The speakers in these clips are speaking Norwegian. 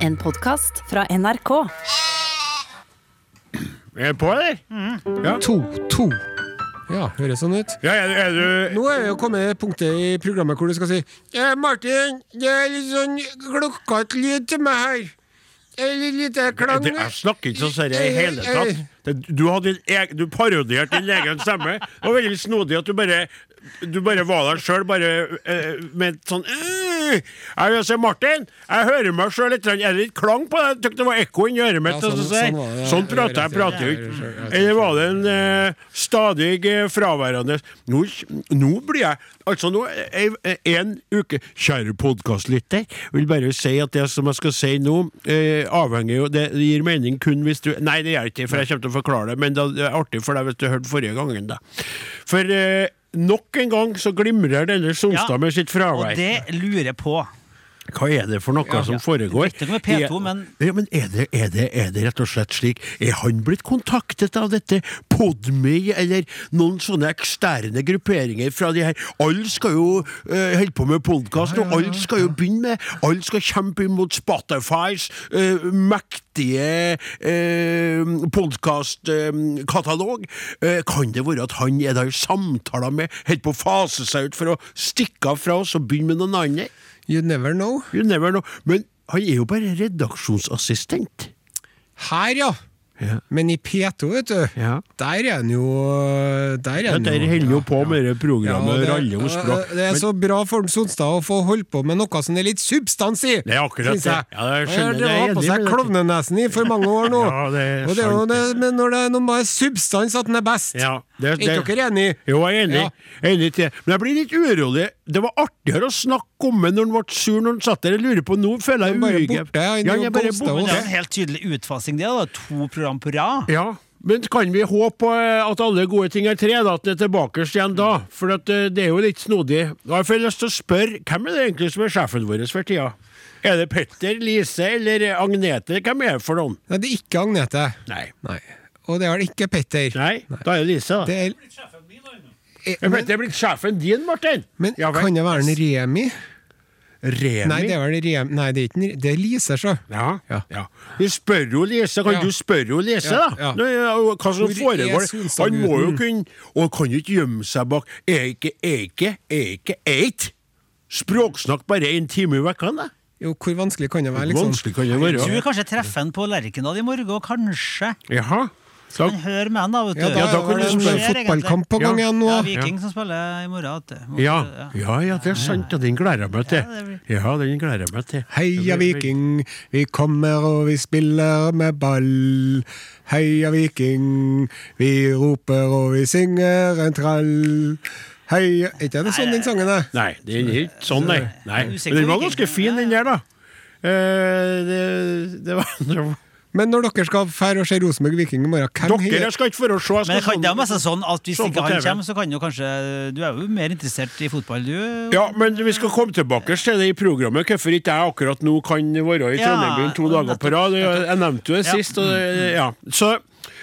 En podkast fra NRK. Er du på, eller? Ja. To, to. Ja, høres sånn ut. ja er, er du Nå er vi jo kommet til punktet i programmet hvor du skal si eh, Martin, det er litt sånn klokkete lyd til meg her. Eller lite klang? det, Jeg snakker ikke sånn seriøst i hele tatt. Det, du, hadde din eg, du parodierte din egen stemme. Det var veldig snodig at du bare Du bare var der sjøl, bare eh, med et sånn eh. Jeg vil si, Martin, jeg hører meg sjøl litt. Er det litt klang på det? Jeg syntes det var ekko inni øret mitt. Ja, sånn- sånn, sånn ja. sånn prater jeg, prater jo ikke. Eller var det en eh, stadig eh, fraværende nå, nå blir jeg Altså, nå er en uke Kjære podkastlytter, vil bare si at det som jeg skal si nå, eh, avhenger jo Det gir mening kun hvis du Nei, det gjør ikke, for jeg kommer til å forklare det, men det er artig for deg hvis du hørte forrige gangen, da. For eh, nok en gang så glimrer denne Sonstad Ja, med sitt fravær. Og det lurer på. Hva er det for noe som foregår? Jeg vet ikke om det er P2, Er- men- ja, men er, det, er, det, er det rett og slett slik Er han blitt kontaktet av dette Podme eller noen sånne eksterne grupperinger fra de her Alle skal jo uh, holde på med podkast, og alle skal jo begynne med Alle skal kjempe imot Spotifys uh, mektige uh, podkastkatalog. kan det være at han er der i samtaler med Holder på å fase seg ut for å stikke av fra oss og begynne med noen andre? You never know. You never know. Men han er jo bare redaksjonsassistent. Her, ja. Ja. Men i P2, vet du, Ja. der er han jo Der er han Der holder jo på med det programmet det, Ralle om språk. det er Men- så bra for Sonstad å få holdt på med noe som det er litt substans i! Det er akkurat det. jeg. Ja, jeg Han skjønner, har det var på seg klovnenesen i for mange år nå. Ja, det er Og det er jo det, men når det er noe med substans at den er best. Ja, det, Er ikke dere enig? Jo, jeg er enig. Ja. enig til. Men jeg blir litt urolig. Det var artigere å snakke om det når han ble sur når han satt der. Jeg lurer på, Nå føler jeg bare han Ja, er han jo er bare borte. Det er en helt tydelig utfasing, det. da To program på rad. Ja, men kan vi håpe på eh, at alle gode ting er tre, da, at det er tilbake igjen da? For at, eh, det er jo litt snodig. Da har Jeg lyst til å spørre, hvem er det egentlig som er sjefen vår for tida? Er det Petter, Lise eller Agnete? Hvem er det for noen? Nei, det er ikke Agnete. Nei. Nei. Og det er det ikke Petter. Nei, da er det Lise, da. Det er, Eh, Petter er blitt sjefen din, Martin! men Ja, kan det være en Remi? Remi? Nei, det er vel Remi Nei, det er ikke en- Det er Lise, sjø. Ja, ja. Ja. Vi spør jo Lise. Kan Ja. du spørre jo Lise, Ja, da? ja. Ja, Hva som foregår? Han må jo kunne Og kan jo ikke gjemme seg bak Eike, eike, ikke, eit? Språksnakk bare en time i uka, da? Jo, hvor vanskelig kan det være, liksom? Vanskelig kan det Jeg tror være. vi kanskje treffer han på Lerkendal i morgen, kanskje. Jaha. Da, Han hører med han, da. vet du. Ja, da, Ja, da kan du spille fotballkamp på gang igjen nå. Ja, Viking som spiller i morgen. vet ja, ja, ja, det er sant. Og den gleder jeg meg til. Ja, det den gleder jeg meg til. Heia Viking, vi kommer og vi spiller med ball. Heia Viking, vi roper og vi synger en trall. Heia Er ikke det sånn den sangen er? Nei, den er ikke sånn, nei. nei. Men den var ganske fin, den der, da. Eh, det, det det var- Men når dere skal fære og se Rosenborg Viking i morgen, hvem Dere, skal ikke for å se. Men det kan det jo mest sånn at hvis ikke han kommer, så kan jo kanskje Du er jo mer interessert i fotball, du. Ja, men vi skal komme tilbake til det i programmet. Hvorfor ikke jeg akkurat nå kan være i Ja, Trondheim to dager på rad. Jeg nevnte jo det Ja. sist. Og, ja. Så,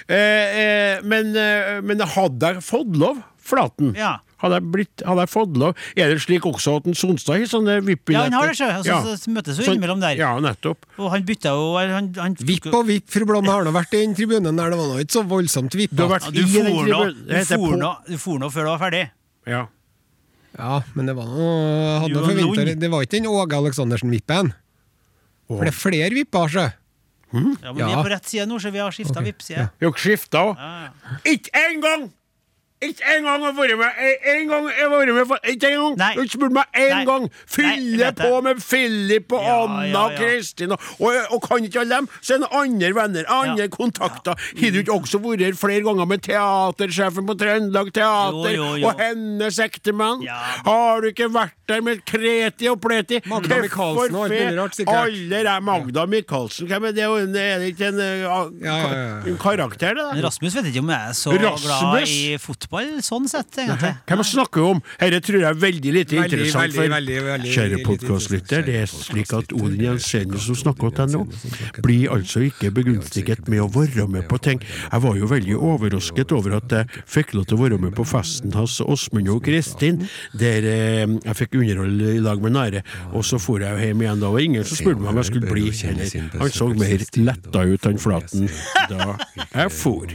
eh, eh, men, eh, men hadde jeg fått lov, Flaten? Ja. Hadde jeg, blitt, hadde jeg fått lov? Er det slik også at en Sonstad har sånne VIP-billetter? Ja, han har det, sjø. Og så- så møtes jo innimellom der. Ja, nettopp. Og han bytta jo han, han, Vipp og vipp, fru Blom har nå vært i den tribunen der, det var nå ikke så voldsomt vippa. Ja, du du for nå, du for nå før du var ferdig. Ja. Ja, men det var noe hadde lung. Det var ikke den Åge Aleksandersen-vippen. For det er flere vipper, sjø. Ja, men Vi er på rett side nå, så vi har skifta okay. vippside. Ja. Dere skifta òg. Ja. Ikke en gang! Ikke en gang har vært med! En- gang jeg har vært med for, Ikke en gang! Du har spurt meg én gang! Fylle på med Philip og Ja, Anna ja, og ja. Kristin og, og, og kan ikke alle dem, så er det andre venner, andre Ja. kontakter. Har du ikke også vært her flere ganger med teatersjefen på Trøndelag Teater Jo, jo, jo. og hennes ektemann? Ja. Har du ikke vært der med Kreti og Pleti? Magda Hvorfor Michaelsen og alt mulig rart, sikkert. Alle er Magda Michaelsen. Hvem er det? Er det ikke en, en, ja. en karakter, det? da? Rasmus vet ikke om jeg er så Rasmus? glad i fotball sånn sett, egentlig. Hvem snakker om? Dette tror jeg er veldig lite Veldig, interessant veldig, for veldig, veldig kjære podkastlytter. Det er slik at Odin Jensenius som snakker til deg nå, blir altså ikke begunstiget med å være med på ting. Jeg var jo veldig overrasket over at jeg fikk lov til å være med på festen hans Åsmund og Kristin, der eh, jeg fikk underholde i lag med Nære. Og så for jeg hjem igjen da, og ingen som spurte meg om jeg skulle bli heller. Han så mer letta ut, han Flaten, da jeg for.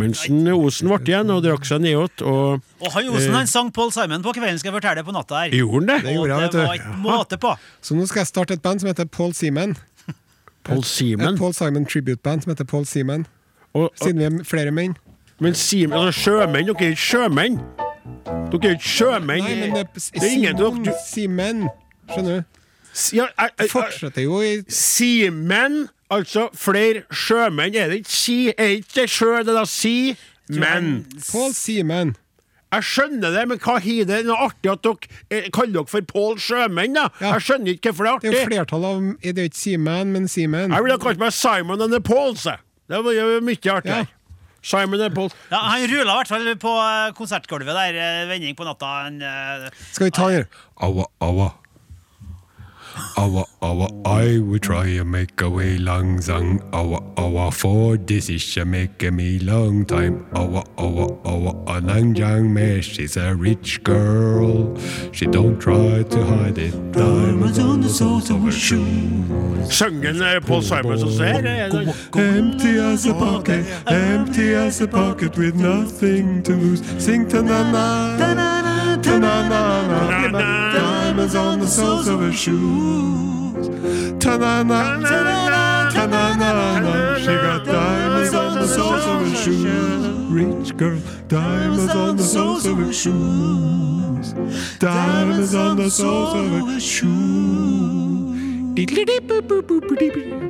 Mens en Osen ble igjen og drakk seg nedåt, og Og han Osen han sang Paul Simon på kvelden, skal jeg fortelle deg, på natta her. gjorde han det? Det gjorde han, vet du. var ikke måte på. Så nå skal jeg starte et band som heter Paul Seaman. Paul Et Simen. Paul Simon tribute-band som heter Paul Seaman. Og, og, Siden vi er flere menn. men Simen, altså sjømenn, dere er ikke sjømenn? Dere er ikke sjømenn? Nei, men det det er ingen Simon dere Seaman. Skjønner du? ja, jeg- jeg- Fortsetter jo i Simen, altså flere sjømenn. Er det ikke si? Er ikke sjø, det da si? Men Paul Seaman. Jeg skjønner det, men hva har det? Det noe artig at dere eh, kaller dere for Pål Sjømenn, da. Ja. Jeg skjønner ikke hvorfor Det er artig. det er jo flertallet flertall av Det er jo ikke Seaman, men Seaman. Jeg ville kalt meg Simon and the Pauls. jeg. Det var jo mye Ja. Simon and Pauls. Ja, han rula i hvert fall på eh, konsertgulvet der, eh, vending på natta. Han, Skal vi ta her? Aua, awa. Awa, awa, I will try and make a way long song. Awa, awa, for this is a make me long time. Awa, awa, awa, a lang jang me, she's a rich girl. She don't try to hide it. Diamonds on the soles of her shoe. Søngen eh, Paul Simon som ser er Empty as a pocket, empty as a pocket with nothing to lose. Sing ta-na-na. The soles of her shoes. Ta-na-na, ta-na-na, ta-na-na. She got diamonds on the soles of her shoes. Rich girl, diamonds on the soles of her shoes. Diamonds on the soles of her shoes.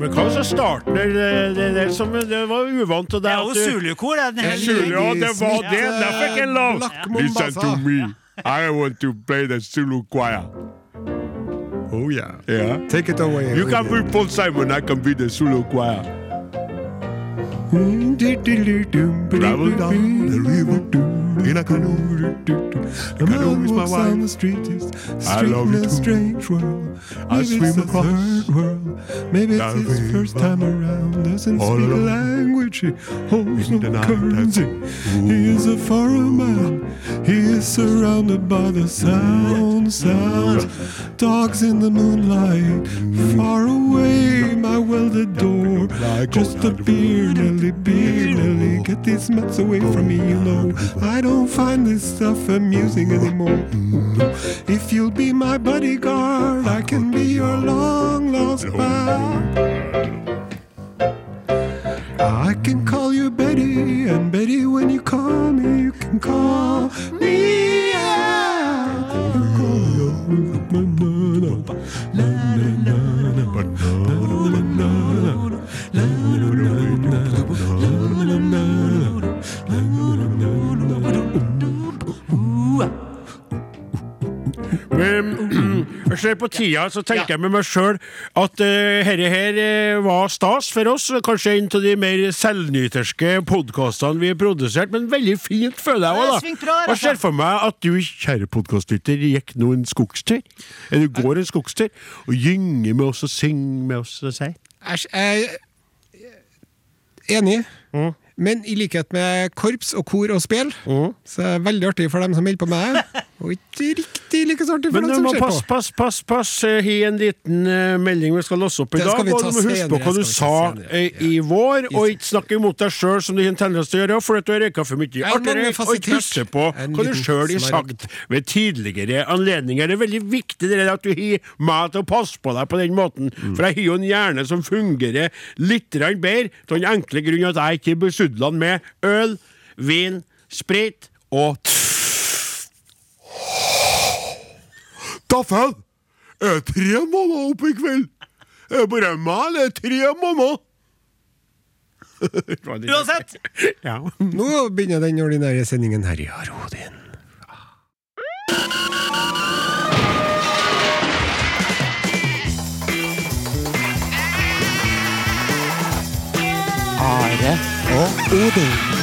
Men hva var starten? Det, det, det, som, det var uvant til Det deg. er jo du- det er det var det. Derfor ikke lov. Listen to me. I want to play the Zulu choir. Oh yeah. Yeah. Take it away. You can be Paul Simon, I can be the Zulu choir. Travel down the river in a canoe. Canoe is my wife. On the street is I love you too. strange world. I Maybe swim it's the across third world. Maybe it's his first time around. Doesn't All speak a language. He holds In the no currency. time. He is a foreign man. He is surrounded by the sound, sounds. Dogs in the moonlight. Far away, my welded door. Just a beer, Nelly, beer, Nelly. Get these mats away from me, you know. I don't find this stuff amusing anymore. If you'll be my bodyguard, I can be your long lost pal. I can call you Betty, and Betty, when you call me, you can call me out. Ser på tida, så tenker jeg med meg sjøl at uh, herre her eh, var stas for oss. Kanskje en av de mer selvnyterske podkastene vi har produsert, men veldig fint, føler jeg òg, da. Jeg ser for meg at du, kjære podkastlytter, gikk nå en skogstur. Eller går en skogstur og gynger med oss og synger med oss og sier Æsj, jeg er enig. Men i likhet med korps og kor og spill, så er det veldig artig for dem som holder på med det. Og ikke riktig like artig for dem som skjer ser pass, på. pass, pass, pass. Jeg har en liten uh, melding vi skal låse opp i dag. Og du må huske på hva du sa eh, i vår, og ikke snakke imot deg sjøl som du har en tendens til å gjøre, fordi du har røyka for mye. Er Artigere, og ikke huske på hva du sjøl har sagt ved tidligere anledninger. Det er veldig viktig det at du har meg til å passe på deg på den måten, Mm. for jeg har jo en hjerne som fungerer litt bedre, av den enkle grunn at jeg ikke besudler den med øl, vin, sprit og Taffel! Er tre måneder oppe i kveld? Er det bare meg, eller er tre måneder? Uansett! Ja. Nå begynner den ordinære sendingen her i Arodin. Are og Odin.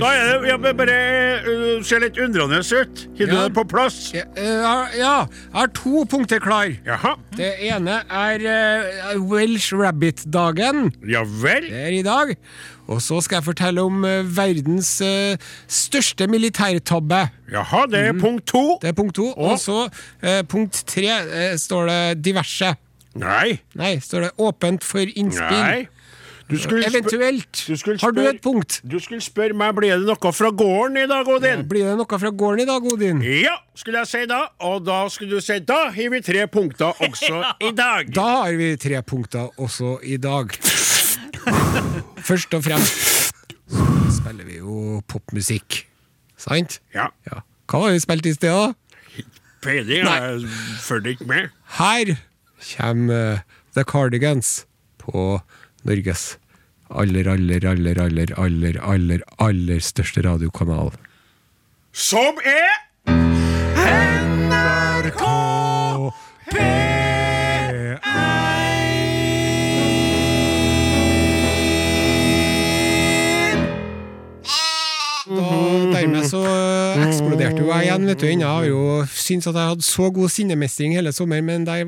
Da er det jeg bare uh, ser litt undrende ut. Har du det på plass? Ja, eh, ja, jeg har to punkter klar. Jaha. Det ene er uh, Welsh Rabbit-dagen. Ja vel? Det er i dag. Og så skal jeg fortelle om eh, verdens eh, største militærtabbe. Jaha, det er punkt to. Det er punkt to. Og så eh, punkt tre eh, står det diverse. Nei. Nei, står det åpent for innspill. Nei. Du skulle Eventuelt. du skulle Har du et punkt? Du skulle spørre meg blir det noe fra gården i dag, Odin. Blir det noe fra gården i dag, Odin? Ja, skulle jeg si da. Og da skulle du si da har vi tre punkter også i dag. Da har vi tre punkter også i dag. Først og fremst så spiller vi jo popmusikk. Sant? Ja. Ja. Hva har vi spilt i sted, da? Peiling, jeg følger ikke med. Her kommer eh, The Cardigans på Norges aller, aller, aller, aller, aller, aller, aller største radiokanal. Som er NRK Da, dermed så eksploderte jo jeg igjen. vet du Jeg har jo syntes at jeg hadde så god sinnemestring hele sommer, men der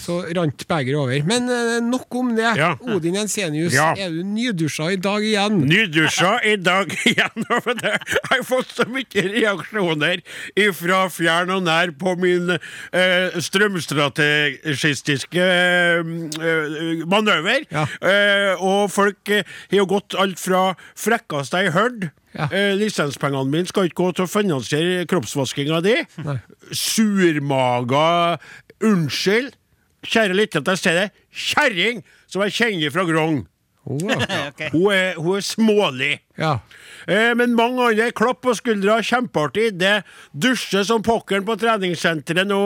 så rant begeret over. Men eh, nok om det. Ja. Odin Jensenius, Ja. er du nydusja i dag igjen? nydusja i dag igjen. Jeg har fått så mye reaksjoner fra fjern og nær på min eh, strømstrategistiske eh, manøver. Ja. Eh, og folk eh, har jo gått alt fra frekkeste jeg hørte Ja. Eh, lisenspengene mine skal ikke gå til å finansiere kroppsvaskinga di. Surmaga Unnskyld, kjære lytter til jeg sier det, kjerring som jeg kjenner fra Grong. Oh, ja. okay. Hun er, hun er smålig. ja. Eh, men mange andre klapp på skuldra, kjempeartig. Det dusjer som pokkeren på treningssenteret nå.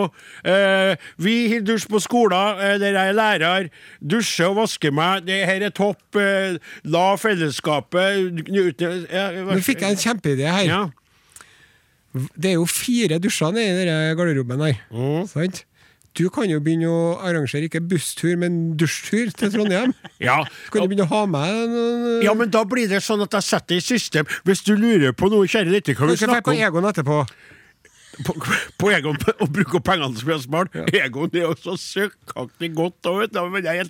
Eh, vi har dusj på skolen, eh, der jeg er lærer. Dusjer og vasker meg. Det her er topp. Eh, la fellesskapet Nå fikk jeg en kjempeidé her. ja. Det er jo fire dusjer I denne garderoben her. Mm. Sant? Du kan jo begynne å arrangere ikke busstur, men dusjtur til Trondheim. Ja. Kan du begynne å ha med noen ja, men da blir det sånn at jeg setter det i system. Hvis du lurer på noe, kjære lytter, kan vi Kanskje dra snakke på om Egon etterpå. På, på Egon og bruke pengene som vi har spart. Egon er jo så søkkaktig godt òg. Men, jeg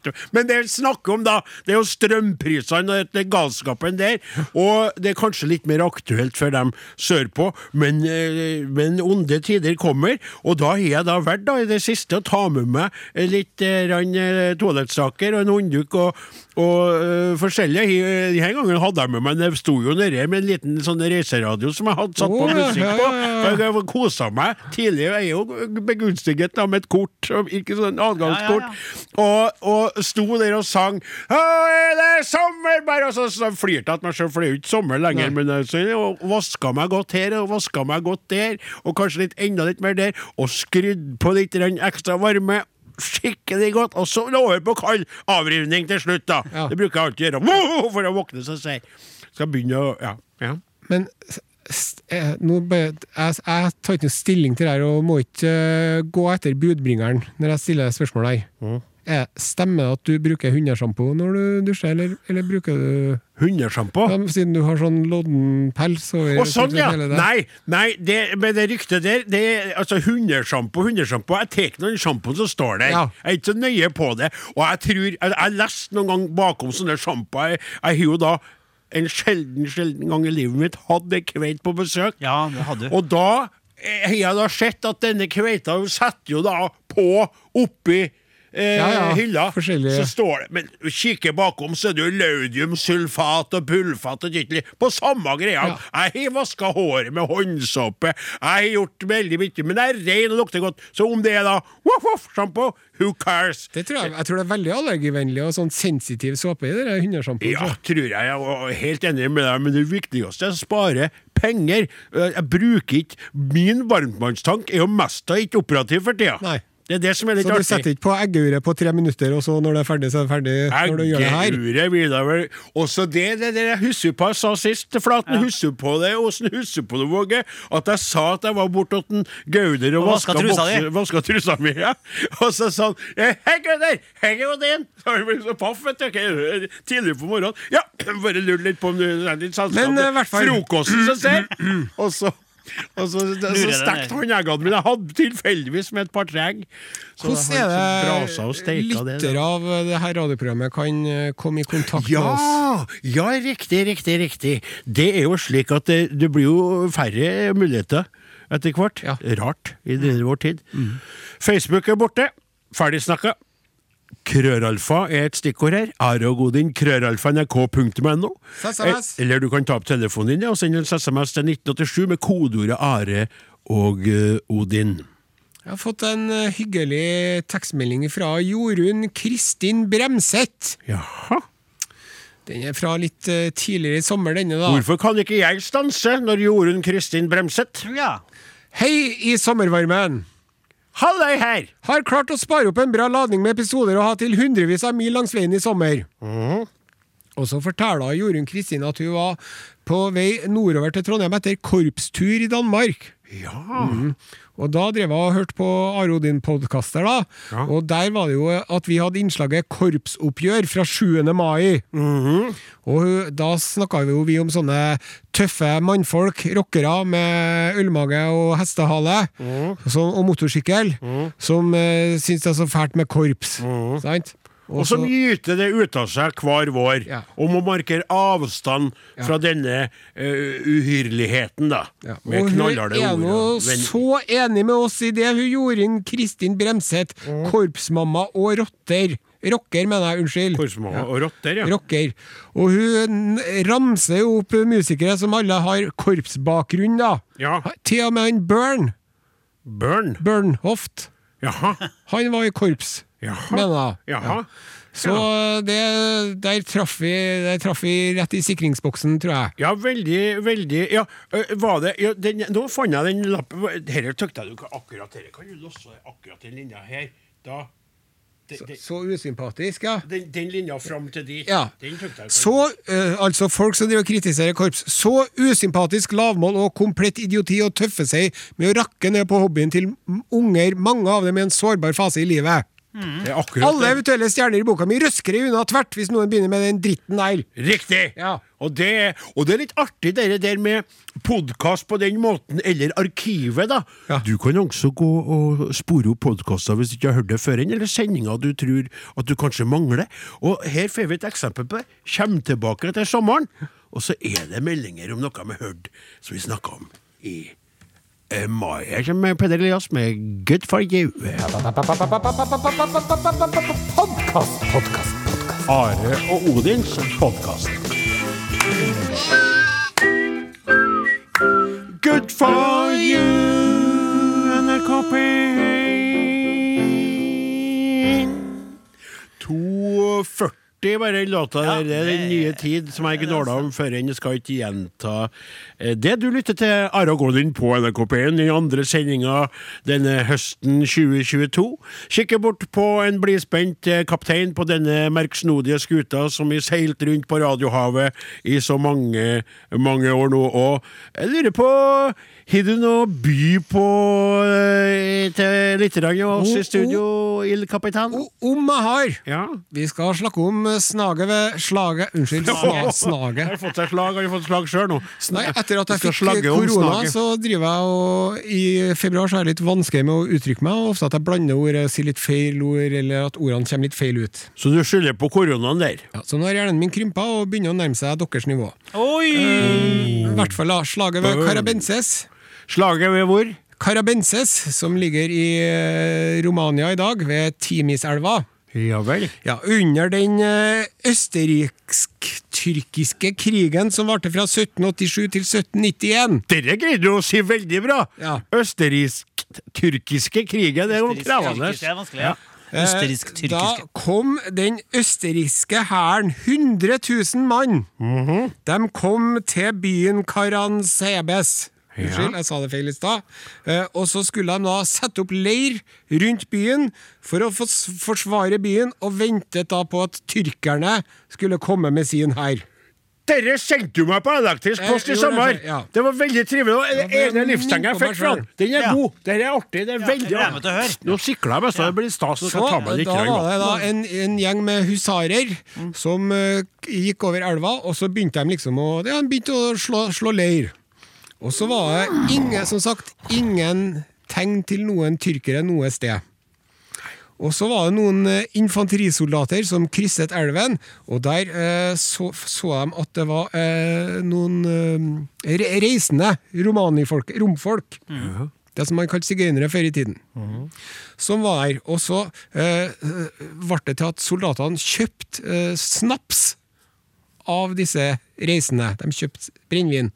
det vi snakker om, da, det er jo strømprisene og det galskapen der. Og det er kanskje litt mer aktuelt for dem sørpå, men, eh, men onde tider kommer. Og da har jeg da vært da i det siste å ta med meg litt eh, eh, toalettsaker og en håndduk og, og uh, forskjellige I- Denne gangen hadde jeg med meg Jeg sto jo nede med en liten sånn reiseradio som jeg hadde satt på musikk på. ja, ja. Jeg kosa meg. Tidligere er jeg jo begunstiget da, med et kort, ikke sånn adgangskort. Ja, Og, og sto der og sang Å, er det sommer, bare? Og så, så flirte jeg til meg sjøl, for det er jo ikke sommer lenger. Men så, og vaska meg godt her, og vaska meg godt der, og kanskje litt enda litt mer der. Og skrudd på litt ekstra varme. Skikkelig godt. Og så over på kald avrivning til slutt, da. Ja. Det bruker jeg alltid gjøre. For å våkne seg seg Skal begynne å Ja. ja. Men s- eh, nå bare, jeg, jeg tar ikke noe stilling til det her og må ikke eh, gå etter budbringeren når jeg stiller spørsmål her. Mm. Eh, Stemmer det at du bruker hundesjampo når du dusjer, eller, eller bruker du Hundesjampo. ja, Siden du har sånn lodden pels over Å, sånn, ja! det. Nei, nei det, med det ryktet der det er, Altså, hundesjampo, hundesjampo Jeg tar noen sjampoen som står der. Ja. Jeg er ikke så nøye på det. Og jeg tror Jeg jeg har lest noen gang bakom sånne sjampoer Jeg jeg har jo da en sjelden, sjelden gang i livet mitt hatt ei kveit på besøk. Ja, det hadde. Og da eh, har jeg da sett at denne kveita setter jo da på oppi eh, Ja, ja, hylla. Så står det Men kikker bakom, så er det jo laudium, sulfat og pulfat og tyttelig. På samme greia. Ja. Jeg har vaska håret med håndsåpe. Jeg har gjort veldig mye, men jeg er ren og lukter godt. Så om det er da voff-voff-sjampo, who cares? Det tror jeg, jeg tror det er veldig allergivennlig og sånn sensitiv såpe i det hundesjampoen. Ja, tror jeg. Jeg er helt enig med deg, men det viktigste er å spare penger. Jeg bruker ikke Min varmtvannstank er jo mest av ikke operativ for tida. Nei. Det er det som er litt Så du setter ikke på eggeuret på tre minutter, og så når det er ferdig, så er det ferdig? Når du gjør det her? Eggeuret vil da vel Også det, det, det jeg husker på jeg sa sist Flaten. Flaten, husker på det? Åssen husker på det, Våge? At jeg sa at jeg var bortåt en Gauder og, Og vaska trusa mi. Ja. Og så sa han «Eh, Hei, Gauder! Hei, Odin! Så han så paff, vet du. Tidlig på morgenen. Ja, bare lurt litt på om du er litt. Men, eh, Frokosten som ser. Og så og så, så, stekte ned. håndeggene mine. Jeg hadde tilfeldigvis med et par treg. Så Hvordan er og det lyttere av det her radioprogrammet kan eh, komme i kontakt med oss? Ja, ja, riktig, riktig, riktig. Det er jo slik at det, det blir jo færre muligheter etter hvert. Ja. Rart i denne vår tid. Facebook er borte. Ferdig snakka. Krøralfa er et stikkord her. Are og Godin, krøralfa nrk.no. SMS. Eh, Eller du kan ta opp telefonen din og sende en SMS til 1987 med kodeordet Are og eh, Odin. Jeg har fått en eh, hyggelig tekstmelding fra Jorunn Kristin Bremseth. Jaha. Den er fra litt tidligere i sommer, denne, da. Hvorfor kan ikke jeg stanse når Jorunn Kristin Bremset? Ja. Hei i sommervarmen! Halløy her! Har klart å spare opp en bra ladning med episoder og ha til hundrevis av mil langs veien i sommer. Og så forteller Jorunn Kristin at hun var på vei nordover til Trondheim etter korpstur i Danmark. Ja. Og da drev jeg og hørte på Arodin-podkaster, da. Ja. Og der var det jo at vi hadde innslaget Korpsoppgjør fra 7. mai. Og da snakka jo vi om sånne tøffe mannfolk, rockere med ølmage og hestehale, som, og motorsykkel, som uh, syns det er så fælt med korps. Sant? Og som gyter det ut av seg hver vår, Ja. om å markere avstand fra denne uh, uhyrligheten, da. Ja, og hun er nå så enig med oss i det, hun Jorunn Kristin Bremseth. Korpsmamma og rotter. Rocker, mener jeg. Unnskyld. Korsmamma og rotter, ja. Rocker. Og hun ramser jo opp musikere som alle har korpsbakgrunn, da. Ja. Til og med han Burn. Burn. Burnhoft. Jaha. Han var i korps, Jaha. jeg. Jaha. Så det, der traff vi, der traff vi rett i sikringsboksen, tror jeg. Ja, veldig, veldig Ja, var det ja, den, Nå fant jeg den lappen. Dette jeg du ikke akkurat Dette kan du låse akkurat den linja her. Da den, den, Så usympatisk, ja. den, den linja fram til dit. Ja. Så, uh, altså folk som driver og kritiserer korps, så usympatisk lavmål og komplett idioti å tøffe seg med å rakke ned på hobbyen til unger, mange av dem i en sårbar fase i livet. Det er Alle eventuelle stjerner i boka mi røsker unna tvert hvis noen begynner med den dritten der. Riktig! Ja. Og, det, og det er litt artig det der med podkast på den måten, eller arkivet, da. Ja. Du kan også gå og spore opp podkaster hvis du ikke har hørt det før, eller sendinger du tror at du kanskje mangler. Og her får vi et eksempel på det. Kjem tilbake etter sommeren, og så er det meldinger om noe vi hørte som vi snakka om i kommer med Peder Elias med 'Good for you'. Are og Odins podkast. Good for you, NRK P1. 2,40 bare den låta der. Det er den nye tid som jeg gnåla om før. Jeg skal ikke gjenta eh, det. Du lytter til Are Godin på NRK P1 i andre sendinga denne høsten 2022. Kikker bort på en blidspent eh, kaptein på denne merksnodige skuta som vi seilt rundt på Radiohavet i så mange, mange år nå. Og jeg lurer på har du noe by på eh, til lytterne oss i studio, Il Capitan? O- Om jeg har! Ja. Vi skal snakke om snaget ved slaget Unnskyld, sna, Har snaget. Har fått seg slag? Har du fått slag sjøl nå? Nei, etter at jeg fikk korona, så driver jeg og I februar så har jeg litt vanskelig med å uttrykke meg, og ofte at jeg blander ord, jeg sier litt feil ord, eller at ordene kommer litt feil ut. Så du skylder på koronaen der? Ja, så nå har hjernen min krympa og begynner å nærme seg deres nivå. Oi! I hvert fall da, slaget ved Boom. Slaget ved hvor? Carabenses, som ligger i eh, Romania i dag, ved Timiselva. Ja vel. Ja, under den eh, østerriksk-tyrkiske krigen som varte fra 1787 til 1791. Dere greide du å si veldig bra! Ja. Østerriksk-tyrkiske krigen, det er jo krevende. Ja. Eh. Da kom den østerrikske hæren, 100 000 mann. Mhm. De kom til byen Karansebes. Unnskyld, jeg sa det feil i stad. Eh, og så skulle de da sette opp leir rundt byen for å forsvare byen, og ventet da på at tyrkerne skulle komme med sin hær. Dere sendte jo meg på elektrisk Jeg post i sommer! det, ja. Det var veldig trivelig. Og Den ene minner jeg fikk fra den er god. Den er artig. Det er veldig høre. Nå sikler jeg meg, så det blir stas. Så da var det da en, en gjeng med husarer som uh, gikk over elva, og så begynte de liksom å, ja, de begynte å slå, slå leir. Og så var det ingen, som sagt, ingen tegn til noen tyrkere noe sted. Og så var det noen eh, infanterisoldater som krysset elven, og der eh, så, så de at det var eh, noen eh, reisende romanifolk, romfolk. Det som man kalte sigøynere før i tiden. Som var der. Og så eh, ble det til at soldatene kjøpte eh, snaps av disse reisende. De kjøpte brennevin.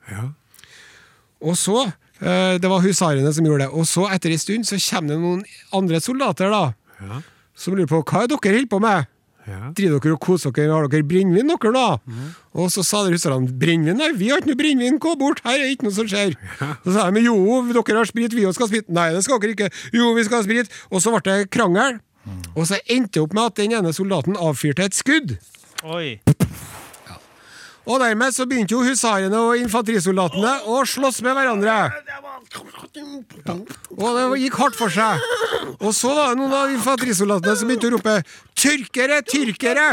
Og så eh, Det var husarene som gjorde det. Og så, etter en stund, så kommer det noen andre soldater da som lurer på hva er dere holder på med. Driver dere og koser dere? Har dere brennevin, dere, da? Og så sa de russerne brennevin? Nei, vi har ikke noe brennevin, gå bort, her er ikke noe som skjer. Så sa de jo, dere har sprit, vi også skal ha sprit. Nei, det skal dere ikke. Jo, vi skal ha sprit. Og så ble det krangel. Og så endte det opp med at den ene soldaten avfyrte et skudd. Oi. Og dermed så begynte jo husarene og infanterisoldatene å slåss med hverandre. Og det gikk hardt for seg. Og så var det noen av infanterisoldatene som begynte å rope 'Tyrkere! Tyrkere!'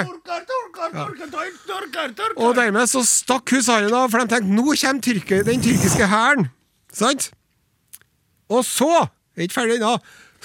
Og dermed så stakk husarene av, for de tenkte 'nå kommer tyrker, den tyrkiske hæren'. Sant? Og så er ikke ferdig ennå.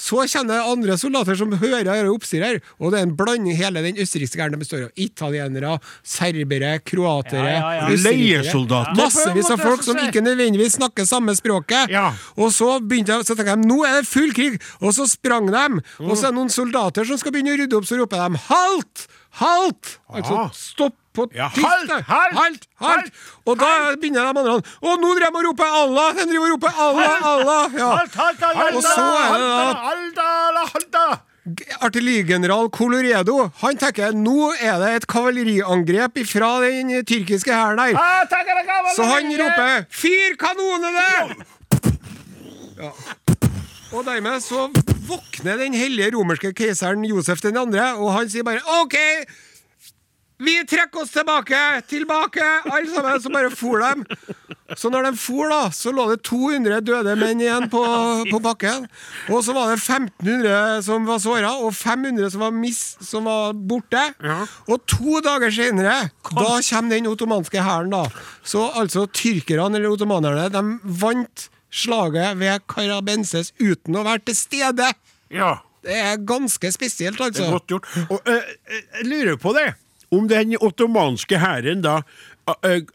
Så kjenner jeg andre soldater som hører dette oppstyret, her, og det er en blanding hele den østerrikske hæren. Det består av italienere, serbere, kroatere Ja, ja, ja. Leiesoldater, Massevis av folk som ikke nødvendigvis snakker samme språket. Ja. Og så begynte jeg, så tenkte jeg nå er det full krig, og så sprang de. Og så er det noen soldater som skal begynne å rydde opp, så roper de 'halt! Halt!' Altså Ah. stopp på Ja, tysk. halt, halt, halt, Og da begynner de andre Og nå driver de og roper 'Allah!' De driver og roper 'Allah, Allah'. Ja. Halt, halt, halt, halt, Og så er det da Halda, halda! artillerigeneral Coloredo Han tenker nå er det et kavaleriangrep fra den tyrkiske hæren her. Så han roper 'Fyr kanonene!' Ja. Og dermed så våkner den hellige romerske keiseren Josef den andre, og han sier bare 'OK, vi trekker oss tilbake! Tilbake!' Alle sammen. Så bare for dem. Så når de for, da, så lå det 200 døde menn igjen på, på bakken. Og så var det 1500 som var såra, og 500 som var, mis, som var borte. Og to dager senere, da kommer den ottomanske hæren, da. Så altså tyrkerne, eller ottomanerne, de vant slaget ved Karabenses uten å være til stede. Ja, Det er ganske spesielt, det er altså. godt gjort. Og, eh, eh, jeg lurer på det. Om den ottomanske hæren da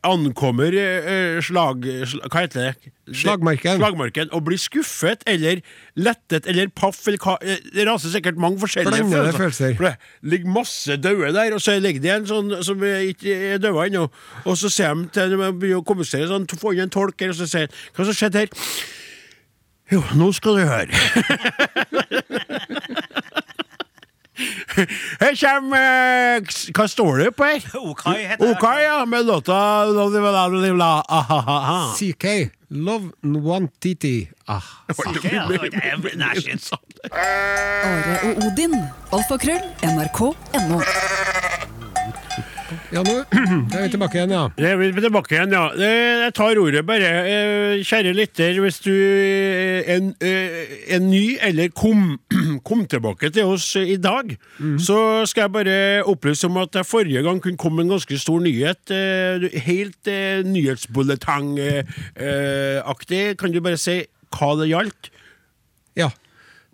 ankommer eh, slag. Hva heter det? Slagmarken. Slagmarken. Og blir skuffet eller lettet eller paff eller hva eh, Det raser sikkert mange forskjellige Blandede følelser. For det ligger masse døde der, og så ligger det en sånn som eh, ikke er død ennå. Og så ser de til de begynner å kommunisere sånn, få inn en tolk her, og så sier han Hva som skjedde her? Jo, nå skal du høre. Her kommer Hva står det på her? Okai heter det. OK, ja, med låta Ahaha. CK. Love Nwantiti. Ah. Are og Odin. Alfakrøll. NRK.no. Ja, nå er vi tilbake igjen, ja. Det er vi tilbake igjen, ja. Eh, Jeg tar ordet bare. Eh, Kjære lytter, hvis du eh, er, eh, er ny eller kom, kom tilbake til oss eh, i dag, så skal jeg bare opplyse om at jeg forrige gang kunne komme en ganske stor nyhet. eh, Helt eh, nyhetsbulletang-aktig. Kan du bare si hva det gjaldt? Ja.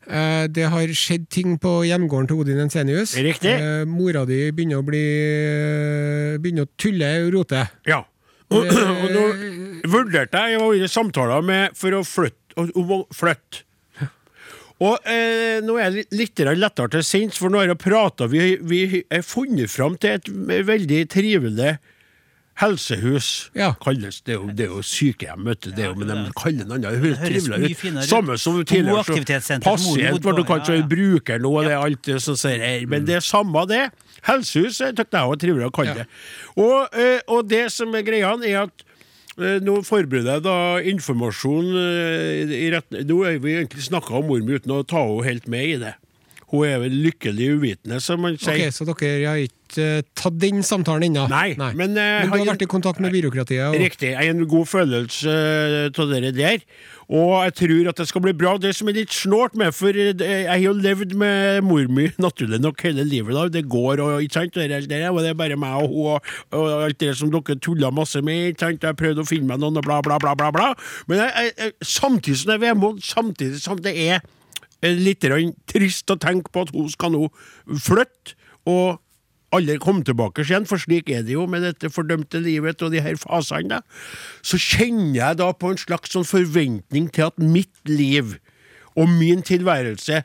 Eh, det har skjedd ting på hjemgården til Odin Ensenius. Riktig. Eh, mora di begynner å bli Begynner å tulle og rote. Ja. Og, og nå vurderte jeg å ha samtaler med for å flytte. Om å flytte. Og eh, nå er jeg litt lettere til sinns, for nå har jeg prata Vi, vi er funnet fram til et veldig trivelig helsehus. Ja. Kalles, det, er jo, det er jo sykehjem, vet du. Det er jo, men de kaller det noe høres trivelig ut. Samme som tidligere. så Pasient ble du kanskje ja, er ja. bruker nå, det er alt det som sier her. Men det er samme det. Helsehus eh, tykte jeg var trivelig å kalle det. Og, eh, og det som er greia, er at eh, nå forbereder jeg da informasjon eh, i retten Nå har vi egentlig snakka om mor mi uten å ta henne helt med i det. Hun er vel lykkelig uvitende, som man sier. Ok, Så dere har ikke eh, tatt den samtalen ennå? Nei, men, Men du har vært i kontakt med byråkratiet? Og... Riktig. Jeg har en god følelse av det der. Og jeg tror at det skal bli bra. Det som er litt snålt med, for eh, jeg har jo levd med mor mi naturlig nok hele livet. da, Det går og ikke sant, det der, det der, og det er bare meg og hun og, og alt det som dere tulla masse med. ikke sant, Jeg prøvde å finne meg noen og bla, bla, bla. bla, bla. Men jeg, jeg, samtidig som det er vemod, samtidig som det er eh, litt trist å tenke på at hun skal nå flytte. og aldri komme tilbake igjen, for slik er det jo med dette fordømte livet og de her fasene. Så kjenner jeg da på en slags sånn forventning til at mitt liv og min tilværelse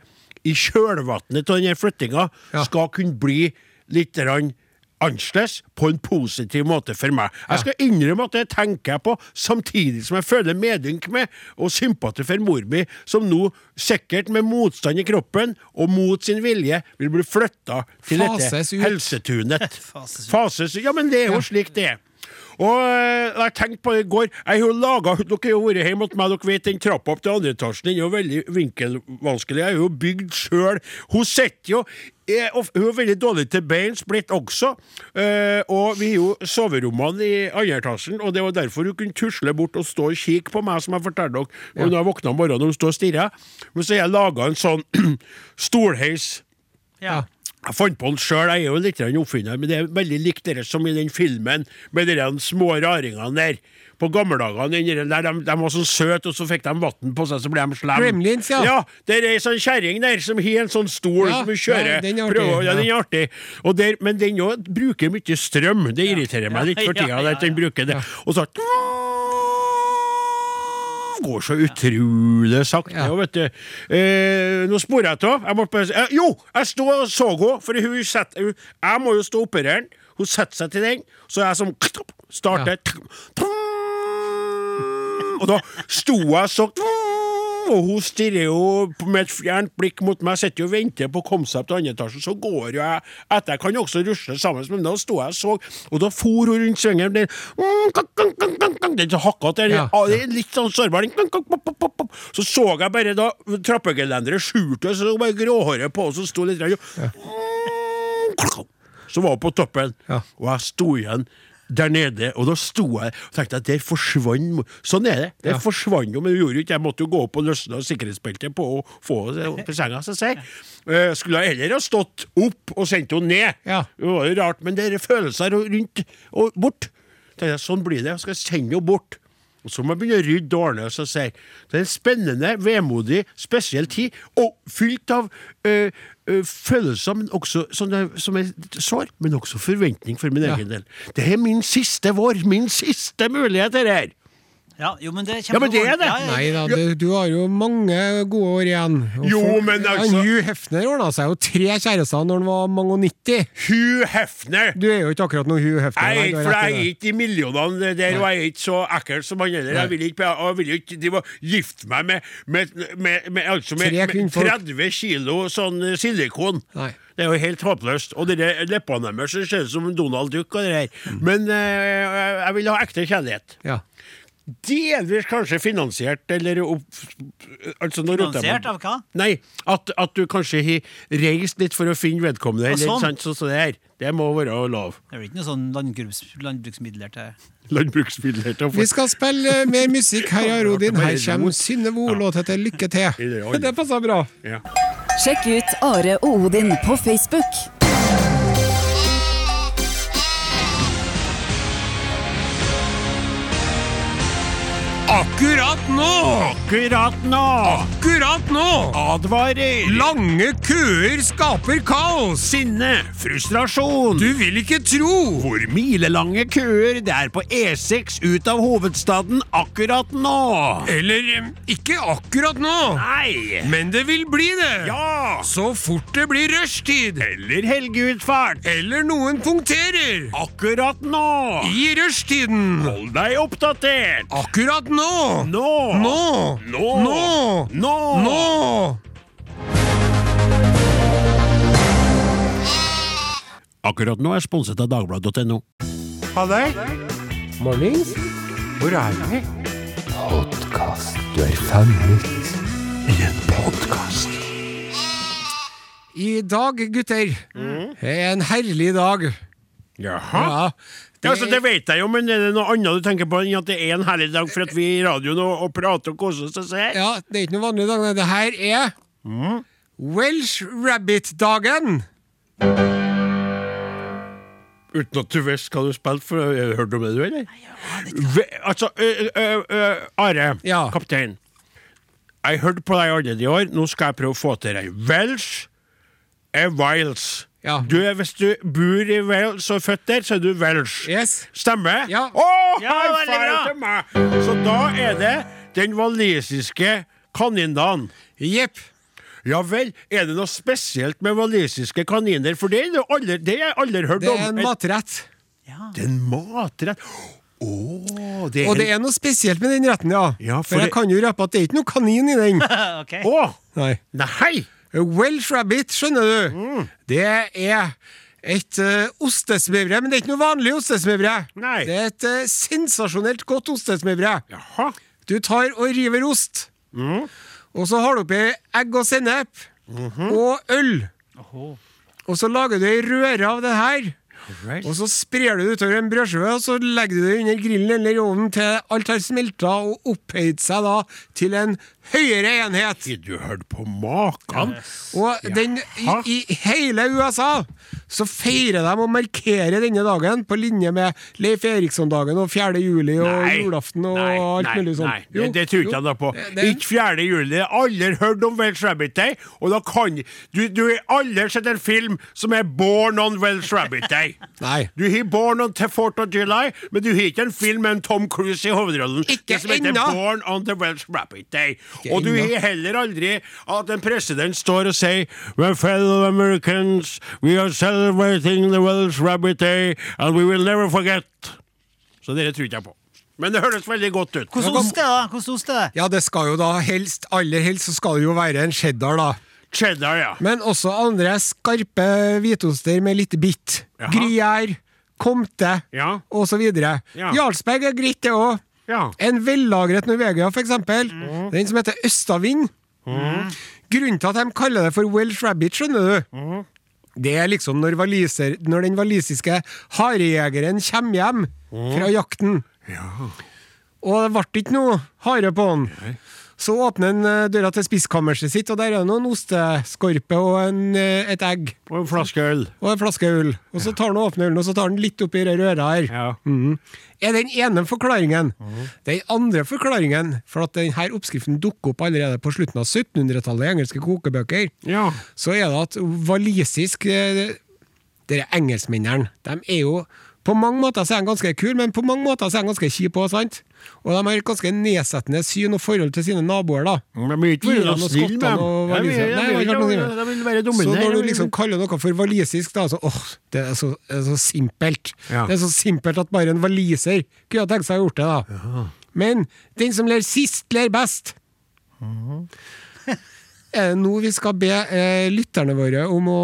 i kjølvannet av denne flyttinga Ja. skal kunne bli litt grann annerledes på en positiv måte for meg. Jeg skal innrømme at det tenker jeg på, samtidig som jeg føler medynk med og sympati for mor mi, som nå sikkert med motstand i kroppen og mot sin vilje vil bli flytta til Fases dette ut. helsetunet. Fases ut. Fases ut. Ja, men det er jo slik det er. Og eh, jeg tenkte på det i går Jeg har laget, Dere har jo vært hjemme hos meg, dere vet den trappa opp til andre etasjen den er jo veldig vinkelvanskelig. Jeg har jo bygd sjøl. Hun sitter jo er, Hun er veldig dårlig til beins blitt også. eh, og vi har jo soverommene i andre etasjen, og det var derfor hun kunne tusle bort og stå og kikke på meg, som jeg fortalte dere. Og når jeg våkna om morgenen og hun står og stirrer. Men så har jeg laga en sånn stolheis. Ja. Jeg fant på den sjøl, jeg er jo litt oppfinner, men det er veldig likt det som i den filmen med de små raringene der. På gammeldagene, der, der de, de var så søte, og så fikk de vann på seg, så ble de slemme. Gremlins, ja. Ja, det er ei sånn kjerring der som har en sånn stol Ja, som hun kjører. ja, den er artig, prøver- ja, den er artig. Der, men den òg bruker mye strøm. Det irriterer meg litt for tida. at den bruker det. Og så går så utrolig sakte, Ja. vet du. Eh, nå sporer jeg av. Jeg bare eh, Jo, jeg sto og så henne, for hun setter hun, Jeg må jo stå og operere den. Hun setter seg til den, så jeg som starter Og da sto jeg så og hun stirrer jo med et fjernt blikk mot meg, sitter jo og venter på å komme seg opp til andre etasje. Så går jo jeg etter. Jeg kan jo også rusle sammen, men da sto jeg og så, og da for hun rundt svingen. Den, den hakka Ja. ah, er litt sånn sårbar. Så så jeg bare da trappegelenderet skjulte, så det var bare gråhåret på, og så sto litt grann, og Så var hun på toppen, og jeg sto igjen der nede, og da sto jeg og tenkte at der forsvant Sånn er det. Det Ja. forsvant jo, men det gjorde jo ikke Jeg måtte jo gå opp og løsne sikkerhetsbeltet på og få det opp i senga. Så sier uh, Skulle jeg heller ha stått opp og sendt henne ned. Ja. Det var jo rart, men det er følelser rundt og bort. Jeg, Sånn blir det. Jeg skal sende henne bort. Og så må jeg begynne å rydde og ordne. Så sier det er en spennende, vemodig, spesiell tid, og fylt av øh, følelser men også, som, er, som er sår, men også forventning for min Ja. egen del. Det er min siste vår, min siste mulighet, dette her. Ja, jo, men det Ja, men det er det. Ja, Nei da, du, du har jo mange gode år igjen. Og Jo, folk- men altså- Han Hugh Hefner ordna seg jo tre kjærester når han var mange og 90. Hugh Hefner! Du er jo ikke akkurat noe Hugh Hefner. Er nei, du har for rett i jeg er det. ikke i millionene der, og jeg er ikke så ekkel som han heller. Jeg vil ikke, og jeg vil ikke drive og gifte meg med, med, med, med, altså med, Tre med kvinnfolk. 30 kilo sånn eh, silikon. Nei. Det er jo helt håpløst. Og de der leppene deres det ser ut som Donald Duck og det der. Mm. Men eh, jeg vil ha ekte kjærlighet. Ja. Delvis kanskje finansiert, eller opp, altså. Finansiert av hva? Nei, at, at du kanskje har reist litt for å finne vedkommende. Eller, sånn. sant, så, så det her. Det må være lov. Det er vel ikke noe sånn landbruks, landbruksmidler til Landbruksmidler til Vi skal spille eh, mer musikk her, ja, Rodin. Her kommer Synnøve O-låt heter Lykke til. Det. Det passer bra. ja. Sjekk ut Are og Odin på Facebook. Akkurat nå! Akkurat nå! Akkurat nå! Advarer! Lange køer skaper kaos! Sinne! Frustrasjon! Du vil ikke tro! Hvor milelange køer det er på E6 ut av hovedstaden akkurat nå! Eller ikke akkurat nå, Nei! men det vil bli det! Ja! Så fort det blir rushtid! Eller helgeutfart! Eller noen punkterer! Akkurat nå! I rushtiden! Hold deg oppdatert! Akkurat nå! Nå! Nå! Nå! Nå! Nå! Nå! Akkurat nå er sponset av dagbladet.no. Mornings. Hvor er vi? Podkast. Du er fanget i en podkast. I dag, gutter, er en herlig dag. Jaha. Ja, Ja, altså, det vet jeg jo, men er det noe annet du tenker på enn at det er en herlig dag for at vi er i radioen og, og prater og koser oss? her? Ja, det er ikke noe vanlig dag. nei. Det her er Welsh Rabbit-dagen. Uten at du visste hva du spilte for? Har du hørt om det, du, eller? Ve- altså, ø, ø, ø, Are, Ja. kaptein. Jeg hørte på deg allerede i år. Nå skal jeg prøve å få til deg. Welsh er Wales. Ja. Du er, hvis du bor i Wales og er født der, så er du Welsh. Yes. Stemmer? Ja. Oh, Ja, veldig bra. til meg! Så da er det den walisiske kanindagen. Jepp. Ja vel. Er det noe spesielt med walisiske kaniner? For det er jo aldri, det har jeg aldri hørt om. Det er en matrett. Det er en matrett. Oh, det er Og det er noe spesielt med den retten, ja. Ja, for for jeg det- kan jo røpe at det er ikke noe kanin i den. okay. oh. Nei. Nei! Welsh Rabbit, skjønner du. Mm. Det er et uh, ostesmørbrød, men det er ikke noe vanlig ostesmørbrød. Det er et eh, sensasjonelt godt ostesmørbrød. Du tar og river ost, Mm. og så har du oppi egg og sennep Mhm. og øl. Og så lager du ei røre av det her. Right. Og så sprer du det utover en brødskive, og så legger du det under grillen eller i ovnen til alt har smelta og opphøyd seg da til en høyere enhet. Du hørt på maken? Og den, i, i hele USA så feirer de og markerer denne dagen på linje med Leif Eriksson-dagen og 4. juli og julaften og nei, alt nei, mulig sånn. Nei, det, det tror ikke jeg noe på. Det- Ikke 4. juli. Jeg har aldri hørt om Welsh Rabbit Day, og da kan Du, du har aldri sett en film som er Born on Welsh Rabbit Day. Nei. Du har Born on the 4th of July, men du har ikke en film med en Tom Cruise i hovedrollen. Ikke Det som heter enda. Born on the Welsh Rabbit Day. Ikke og du har heller aldri at en president står og sier My fellow Americans, we are celebrating the Welsh Rabbit Day, and we will never forget. Så dere tror ikke jeg på. Men det høres veldig godt ut. Hvordan ost er det? da? Hvordan ost er det? Ja, det skal jo da helst, aller helst så skal det jo være en cheddar, da. Cheddar, ja. Men også andre skarpe hvitoster med litt bitt. Jaha. Gruyère, Comte Ja. videre. Ja. Jarlsberg er greit, det òg. Ja. En vellagret Norvegia, for eksempel. Den som heter Østavind. Grunnen til at de kaller det for Welsh Rabbit, skjønner du, det er liksom når, valiser, når den walisiske harejegeren kommer hjem fra jakten. Og det ble ikke noe hare på han. Så åpner han eh, døra til spiskammerset sitt, og der er det noen osteskorpe og en, eh, et egg. Og en flaske øl. Og en flaske øl. Og så tar han og åpner ølen, og så tar han litt oppi det røra her. Ja. Mhm. Er den ene forklaringen. Den andre forklaringen, for at denne oppskriften dukker opp allerede på slutten av 1700-tallet i engelske kokebøker, Ja. så er det at walisisk eh, Dere engelskmennene, de er jo på mange måter så er de ganske kul, men på mange måter så er de ganske kjip òg, sant? Og de har et ganske nedsettende syn og forhold til sine naboer, da. De er ikke være snille med dem. Så når du liksom kaller noe for walisisk, da, så åh, det er så, det er så simpelt. Ja. Det er så simpelt at bare en waliser kunne ha tenkt seg å gjort det, da. Men den som ler sist, ler best. Er det nå vi skal be eh, lytterne våre om å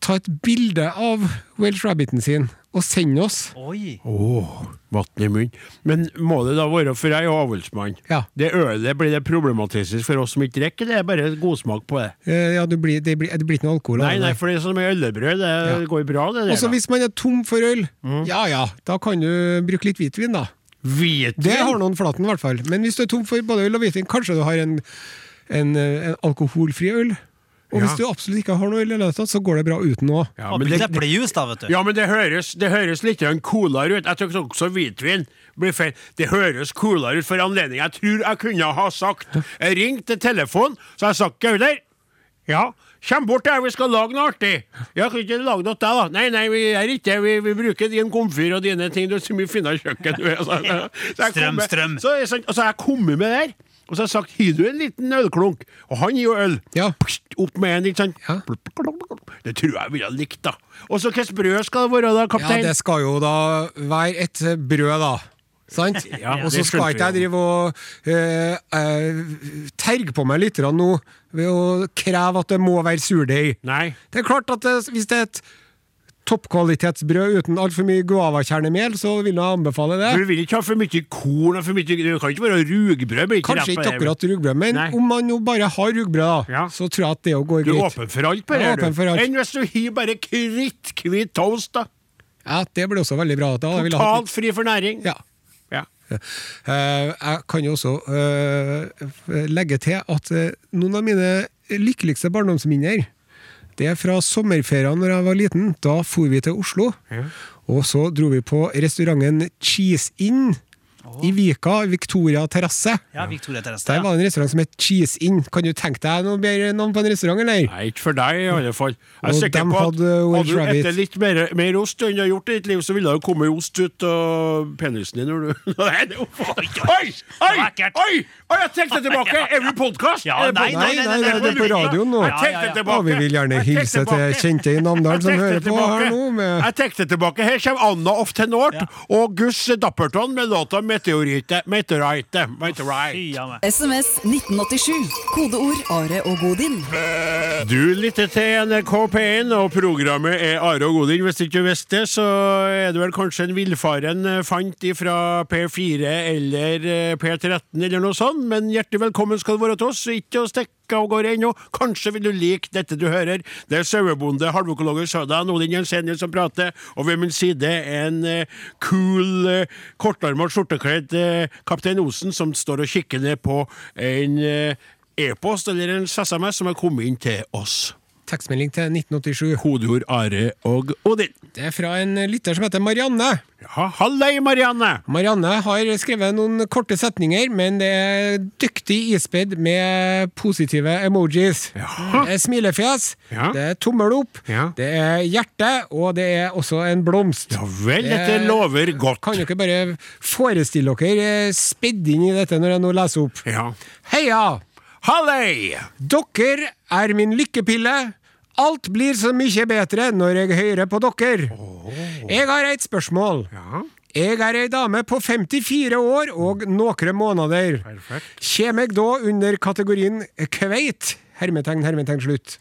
ta et bilde av Welsh Rabbiten sin og sende oss? Oi. Åh, vann i munnen. Men må det da være, for jeg er jo avlsmann, Ja. det ølet blir det problematisk for oss som ikke drikker, det er bare godsmak på det. Eh, ja, det blir, det, blir, det blir ikke noe alkohol av Nei, det. nei, for det er som med øllebrød, det Ja. går bra, det der. Også hvis man er tom for øl, Mm. ja ja, da kan du bruke litt hvitvin, da. Hvitvin? Det har noen flaten, i hvert fall. Men hvis du er tom for både øl og hvitvin, kanskje du har en, en, eh, en alkoholfri øl. Og Ja. hvis du absolutt ikke har noe ille i det hele tatt, så går det bra uten òg. Ja, men det, eplejuice, da, vet du. ja, men det høres, det høres litt coolere ut. Jeg tror også hvitvin blir feil. Det høres coolere ut for anledning. Jeg tror jeg kunne ha sagt Jeg ringte til telefonen, så jeg sa Gauder, ja, kjem bort her, vi skal lage noe artig. Jeg kan ikke lage noe til deg, da. Nei, nei, vi gjør ikke det. Vi, vi bruker din komfyr og dine ting. Du er så mye finere kjøkken. du er. Så, så jeg Strøm, kommer- strøm. Så, er så har jeg kommet med der. Og så har jeg sagt, har du en liten ølklunk? Og han gir jo øl. Ja. Pst, Opp med en, ikke sant? Ja. Det tror jeg ville likt, da. Og så hvilket brød skal det være, da, kaptein? Ja, det skal jo da være et brød, da. Sant? Ja, og så skal ikke jeg drive og eh, eh, terge på meg litt nå ved å kreve at det må være surdeig. Det er klart at det, hvis det er et toppkvalitetsbrød uten altfor mye guavakjernemel, så vil jeg anbefale det. Du vil ikke ha for mye korn og for mye Det kan ikke være rugbrød. ikke Kanskje ikke akkurat rugbrød, men Nei. om man jo bare har rugbrød, da, Ja. så tror jeg at det jo går Du er greit. åpen for alt på det, du. for alt. Enn hvis du har bare kritthvit toast, da. Ja, det blir også veldig bra. Da Totalt fri for næring. Ja. Eh, jeg kan jo også uh, legge til at uh, noen av mine lykkeligste barndomsminner det er fra sommerferien når jeg var liten. Da for vi til Oslo. Og så dro vi på restauranten Cheese Inn i Vika, Victoria terrasse. Ja, Victoria Terrasse. Der Ja. var det en restaurant som het Cheese Inn. Kan du tenke deg noe bedre navn på en restaurant, eller? Nei, ikke for deg, i alle fall. Jeg er Og sikker på at hadde du spist litt mer, mer ost enn du har gjort i ditt liv, så ville det jo komme ost ut av penisen din når du Nei, det faen ikke Oi! Oi! Var. Oi! Oi, jeg trekker det tilbake! Er vi podkast? Ja, nei, Nei, nei, det er på radioen nå. Jeg det tilbake. Og vi vil gjerne hilse til kjente i Namdalen som hører på her nå. Med Jeg trekker det tilbake. Her kommer Anna of Tenort Ja. og Gus Dapperton med låta 'Meteorite'. Meteorite. Meteorite. SMS 1987. Kodeord Are og Godin. Du lytter til NRK P1, og programmet er Are og Godin. Hvis ikke du visste det, så er det vel kanskje en villfaren eh, fant fra P4 eller eh, P13 eller noe sånt, men hjertelig velkommen skal du være til oss. Ikke å stikke av gårde ennå. Kanskje vil du like dette du hører. Det er sauebonde, halvøkologer Sødan, Odin Jensenius som prater, og ved min side en eh, cool, eh, kortarmet, skjortekledd eh, kaptein Osen som står og kikker ned på en eh, e-post eller en SMS som er kommet inn til oss. Tekstmelding til 1987. Kodeord Are og Odin. Det er fra en lytter som heter Marianne. Ja, hallei, Marianne! Marianne har skrevet noen korte setninger, men det er dyktig ispedd med positive emojis. Det er smilefjes, Ja. det er tommel opp, Ja. det er hjerte, og det er også en blomst. Ja vel, Det dette lover godt. Kan dere bare forestille dere eh, spedd inn i dette når jeg nå leser opp? Ja. Heia! Hallei! Dere er min lykkepille. Alt blir så mye bedre når jeg hører på dere. Jeg har et spørsmål. Ja, Jeg er ei dame på 54 år og noen måneder. perfekt. Kjem jeg da under kategorien kveit? Hermetegn, hermetegn, slutt.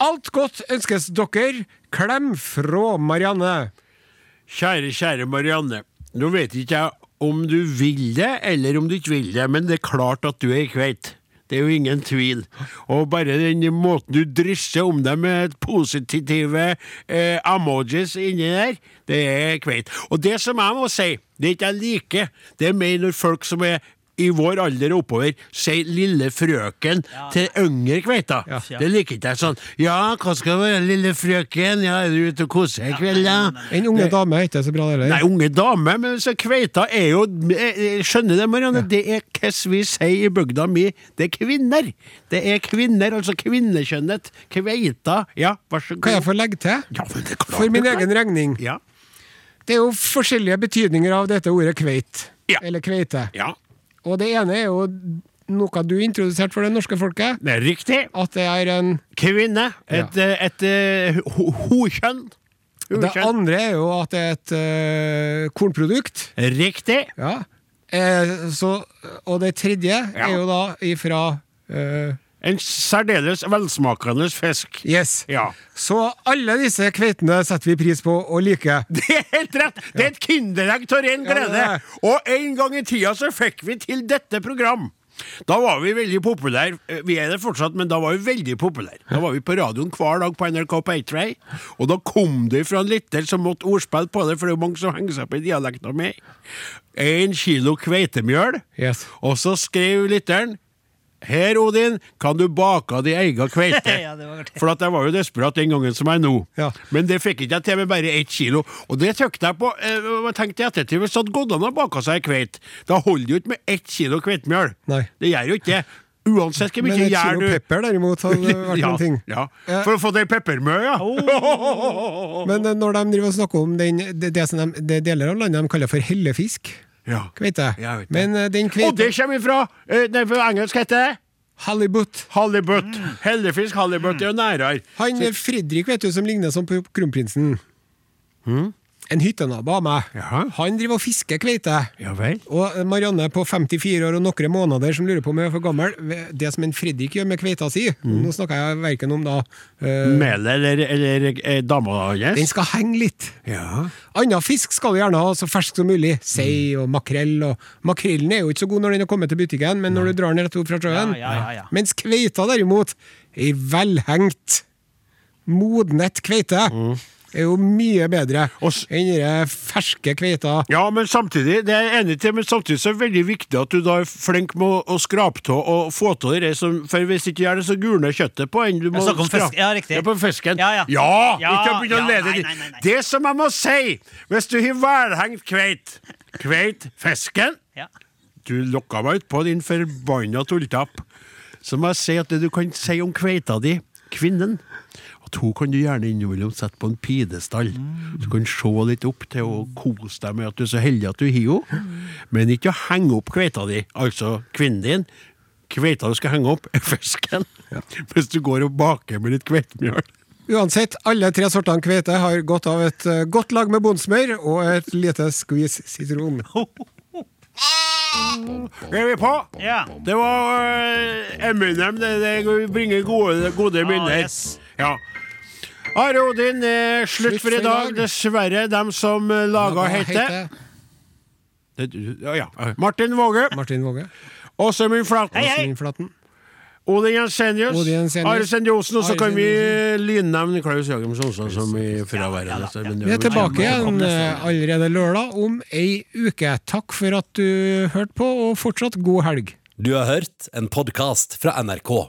Alt godt ønskes dere. Klem fra Marianne. Kjære, kjære Marianne. Nå vet ikke jeg om du vil det, eller om du ikke vil det, men det er klart at du er kveit. Det er jo ingen tvil. Og bare den måten du drysser om deg med positive eh, emojis inni der, det er kveit. Og det som jeg må si, det er ikke jeg liker, det er mer når folk som er i vår alder og oppover sier 'lille frøken' til yngre kveiter. Ja. Det liker ikke jeg sånn. 'Ja, hva skal det være, lille frøken? Ja, er du ute og koser i kveld, da?' En unge dame er ikke så bra, det Nei, unge dame, men så kveita er jo jeg- jeg Skjønner det, Marianne? Det er hva vi sier i bygda mi. Det er kvinner. Det er kvinner, altså kvinnekjønnet. Kveita. Ja, vær så god. Kan jeg få legge til? Ja, men det er klart For min egen regning. Ja. Det er jo forskjellige betydninger av dette ordet kveit. Ja. Eller kveite. ja, Og det ene er jo noe du introduserte for det norske folket. det er riktig. At det er en Kvinne. Et, ja. et, et ho- hokjønn. Det andre er jo at det er et uh, kornprodukt. Riktig. Ja. Eh, så, og det tredje Ja. er jo da ifra eh, En særdeles velsmakende fisk. Yes. Ja. Så alle disse kveitene setter vi pris på og liker. Det er helt rett! Det er et kinderegg av ren Ja, glede. er. Og en gang i tida så fikk vi til dette program. Da var vi veldig populære. Eh, Vi er det fortsatt, men da var vi veldig populære. Da var vi på radioen hver dag på NRK P3, og da kom det fra en lytter som måtte ordspille på det, for det er jo mange som henger seg opp i dialekta mi. En kilo kveitemjøl, Yes. og så skrev lytteren her, Odin, kan du bake din egen kveite? Ja, det var artig. For at jeg var jo desperat den gangen som jeg er nå. Ja. Men det fikk ikke jeg til med bare ett kilo. Og det tykte jeg på. eh, Jeg tenkte i ettertid, Hvis det hadde gått an å bake seg ei kveit, da holder det jo ikke med ett kilo kveitmjøl. Det gjør jo ikke det. Uansett hvor Men et kilo du pepper derimot hadde vært ja, en ting. ja. Ja. For å få den peppermø, ja. Men eh, når de driver og snakker om den, det, det som de, det deler av landet de kaller for hellefisk, ja. kveite. Men uh, den Og det kommer ifra uh, Nei, på engelsk heter det Halibut. halibut. Hellefisk, halibut, det er jo nærere. Han eh, Fredrik vet du, som ligner som på kronprinsen. En hyttenabo av meg. Jaha. Han driver og fisker kveite. Ja vel? Og Marianne på 54 år og noen måneder som lurer på om jeg er for gammel. Det som en Fredrik gjør med kveita si, Mm. nå snakker jeg verken om da uh, Melet eller, eller eh, dama Den skal henge litt. Ja. Annen fisk skal du gjerne ha så fersk som mulig. Sei og makrell. Og makrellen er jo ikke så god når den har kommet til butikken, men når du drar den rett opp fra sjøen Ja, ja, ja, ja. Mens kveita derimot, er velhengt, modnet kveite, er jo mye bedre enn den ferske kveita. Ja, men samtidig det er jeg enig til, men samtidig så er det veldig viktig at du da er flink med å, å skrape av og få av det som For hvis ikke gjør det, så gulner kjøttet på en. Du må Jeg snakker om skra- fisk. Ja. Ja, på fisken. Ja, ja. ja, Ja, ikke begynne å lede dit. Det som jeg må si, hvis du har velhengt kveit Kveit fisken Ja. Du lokka meg utpå, din forbanna tulltapp. Så må jeg si at det du kan si om kveita di, kvinnen At hun kan du gjerne innimellom sette på en pidestall. Du kan se litt opp til og kose deg med at du er så heldig at du har henne. Men ikke å henge opp kveita di, altså kvinnen din. Kveita du skal henge opp, er fisken. Hvis du går og baker med litt kveitemjøl. Uansett, alle tre sortene kveite har godt av et eh, godt lag med bondsmør og et lite skvis sitron. Er vi på? Ja. Det var uh, Eminem. Det, det bringer gode, gode minner. Ah, yes. Ja. Are Odin er slutt for i dag. Dessverre, dem som eh, laga. Det- Ja, ja. Martin Våge. Martin Våge. Åsemund Flaten. Hei, hei. Odin Jensenius. Odin Are Sendiosen. Og så kan vi lynnevne Klaus Jagem Sonstad som i fraværende. Ja, ja, så- ja. Vi er tilbake igjen eh, allerede lørdag om ei uke. Takk for at du hørte på, og fortsatt god helg. Du har hørt en podkast fra NRK.